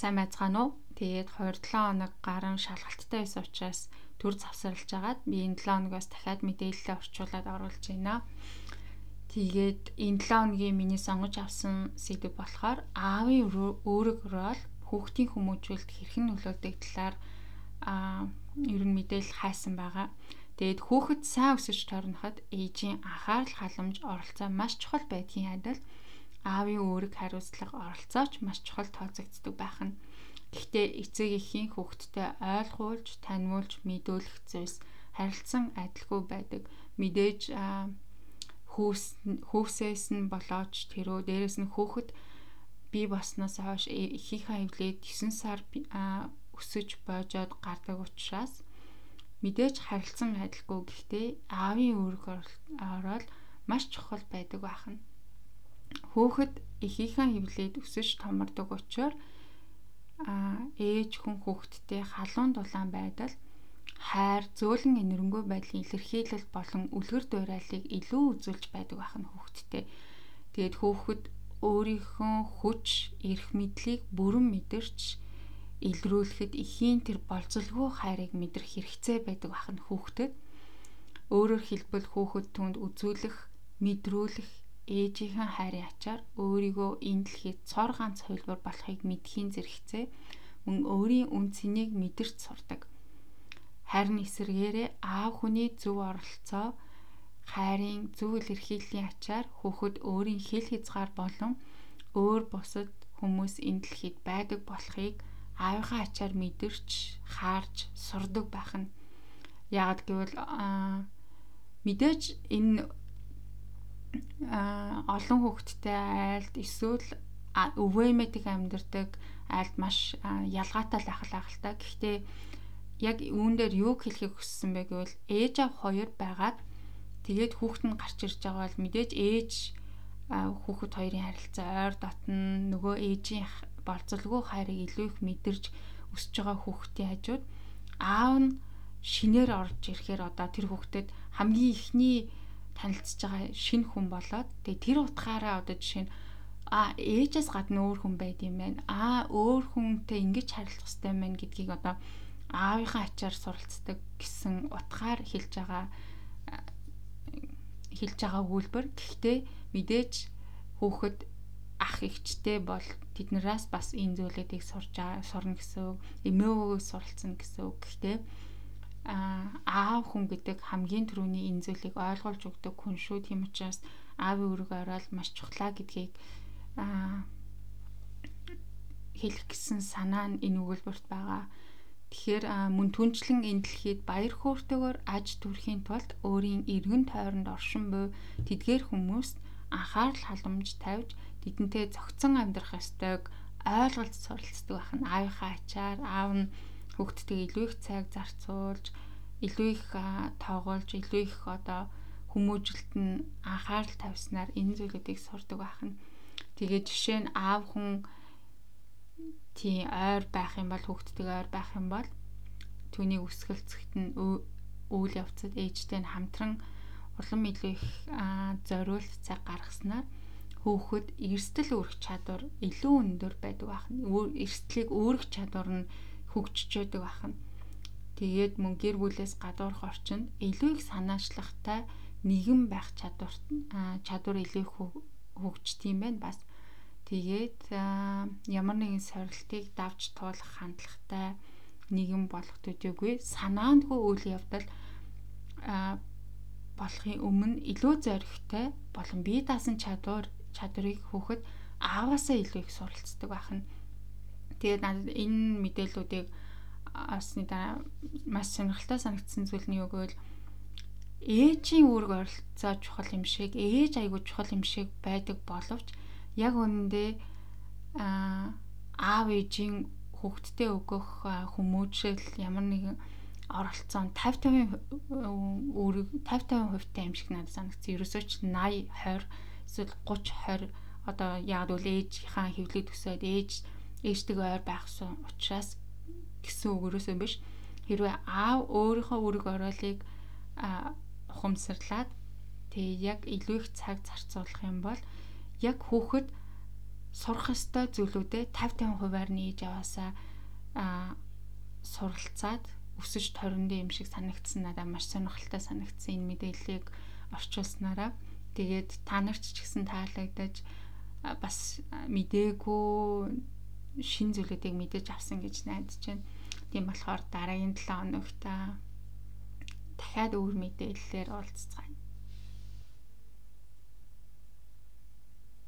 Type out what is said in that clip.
сайн байцгаана уу? Тэгээд 2-7 хоног гарan шалгалттай байсан учраас төр завсарлаж агаад би энэ 7 хоногоос дахиад мэдээлэлээ орчуулад оруулж байна. Тэгээд энэ 7 хоногийн миний сонгож авсан сэдв болохоор аавын өөрөг рол хүүхдийн хүмүүжүүлэлт хэрхэн нөлөөлдөг талаар аа ер нь мэдээлэл хайсан байгаа. Тэгээд хүүхэд сайн өсөж тойрноход ээжийн анхаарал халамж оролцоо маш чухал байдгийн адил аавын өөрөг хариуцлага оролцооч маш чухал тооцогддог байх нь. Гэхдээ эцэг эхийн хүүхдтэй ойлгуулж, таниулж, мэдүүлэх зүйлс харилцан адилгүй байдаг. Мэдээж хүүс хүүсээс нь болооч тэрөө дээрэс нь хүүхэд би болсноос хойш ихийнхаа хөвлөд 9 сар өсөж боожоод гардаг учраас мэдээж харилцан адилгүй гэхдээ аавын үүрэг ороод маш чухал байдаг бахан. Хүүхэд эхийнхээ хөвлөд өсөж томордог учраас а ээж хүн хүүхэдтэй халуун дулаан байдал хайр зөөлөн энэрэнгүй байдлын илэрхийлэл болон үлгэр дуурайлыг илүү үзүүлж байдаг нь хүүхэдтэй. Тэгээд хүүхэд өөрийнхөө хүч, эрх мэдлийг бүрэн мэдэрч илрүүлэхэд эхийн тэр болцолгүй хайрыг мэдрэх хэрэгцээ байдаг нь хүүхдэд. Өөрөөр хэлбэл хүүхэд түнд үзүүлэх, мэдрүүлэх ээжийнхэн хайрын ачаар өөрийгөө энэ дэлхийд цор ганц хувилбар болохыг мэдхийн зэрэгцээ мөн өөрийн үн цэнийг мэдэрч сурдаг. Харин эсэргээрээ аав хүний зөв оролцоо хайрын зөв илэрхийллийн ачаар хүүхэд өөрийн хэл хязгаар болон өөр бусад хүмүүс энэ дэлхийд байдаг болохыг аавынхаа ачаар мэдэрч хаарч сурдаг байх нь. Яг гэвэл мэдээж энэ олон хүүхэдтэй айлд эсвэл өвөөмэдэг амьдардаг айлд маш ялгаатай л ахал ахалтай. Гэхдээ яг үүн дээр юу хэлхийг хүссэн бэ гэвэл ээж аав хоёр байгаад тэгээд хүүхэд нь гарч ирж байгаа бол мэдээж ээж хүүхэд хоёрын харилцаа ойр дотн нөгөө ээжийн болцолгүй хайрыг илүү их мэдэрч өсөж байгаа хүүхдийн хажууд аав нь шинээр орж ирэхээр одоо тэр хүүхдэд хамгийн ихний танилцж байгаа шинэ хүн болоод тэгээ тэр утгаараа одоо жишээ нь а ээжээс гадна өөр хүн байд юм байна. А өөр хүнтэй ингэж харилцах хэрэгтэй байна гэдгийг одоо аавынхаа ачаар суралцдаг гэсэн утгаар хэлж байгаа хэлж байгаа үйлбэр. Гэхдээ мэдээж хүүхэд ах ихчтэй бол тэднээс бас энэ зүйлүүдийг сурж сурна гэсэн үг. Эмээгөөс суралцсан гэсэн үг. Гэхдээ аав хүн гэдэг хамгийн түрүүний энэ зүйлийг ойлгуулж өгдөг хүн шүү. Тийм учраас аавын үүрэг ороод маш чухлаа гэдгийг хэлэх гэсэн санаа нь энэ өгүүлбэрт байгаа. Тэгэхээр мөн түнчлэн энэ дэлхийд баяр хөөртэйгээр аж төрхийн тулд өөрийн эргэн тойронд оршин буй тэдгээр хүмүүст анхаарал халамж тавьж тэдэнтэй зохицон амьдрах ёстойг ойлголт суралцдаг байх нь аавынхаа ачаар аав нь хүүхдтэй илүү их цаг зарцуулж илүү их тоогоолж илүү их одоо хүмүүжлэлт нь анхаарал тавьснаар энэ зүйлүүдийг сурдаг байх нь тэгээ жишээ нь аав хүн тий ойр байх юм бол хүүхдтэйгээ ойр байх юм бол түүнийг өсгөлцөхт нь үйл явцад ээжтэй нь хамтран улам илүү их зориулт цаг гаргаснаар хүүхэд эрсдэл үүрэх чадвар илүү өндөр байдаг байх нь эрсдлийг өөрөх чадвар нь хөгжиж байдаг байх нь. Тэгээд мөн гэр бүлээс гадуурх орчинд илүү их санаачлагтай нэгэн байх чадвар чадвар илүү их хөгждөг юм байна бас. Тэгээд ямар нэгэн сорилтыг давж туулах хандлагатай нэгэн болох төдийгүй санаандгүй үйл явдал болохын өмнө илүү зоригтой болон бие даасан чадвар чадварыг хөөхд ааваасаа илүү их суралцдаг байх нь Тэгээд надад энэ мэдээллүүдийг авсны дараа маш сонирхолтой санагдсан зүйл нь юу гэвэл ээжийн үүрэг оролцоо чухал юм шиг ээж айгүй чухал юм шиг байдаг боловч яг үнэндээ аав ээжийн хүүхдтэй өгөх хүмүүжил ямар нэгэн оролцоо 50 50 үүрэг 50 50% та юм шиг надад санагдсан. Ерөөсөө ч 80 20 эсвэл 30 20 одоо яг л ээжийнхаа хөвлөд өсөөд ээж ээжтэйгээ ойр байхсан учраас гэсэн үг өрөөсөө биш. Хэрвээ аав өөрийнхөө үүрэг ороолыг ухамсарлаад тэгээ яг илүү их цаг зарцуулах юм бол яг хүүхэд сурах ёстой зүйлүүдээ 50 50%-аар нээж яваасаа а суралцаад өсөж ториндоо юм шиг санагдсан надад маш сонирхолтой санагдсан энэ мэдээллийг орчуулснараа тэгээд та нарт ч гэсэн таалагдаж бас мдээгүй шин зүйлүүдийг мэдэж авсан гэж найдаж байна. Тийм болохоор дараагийн 7 хоногт дахиад өөр мэдээллээр уулзцгаая.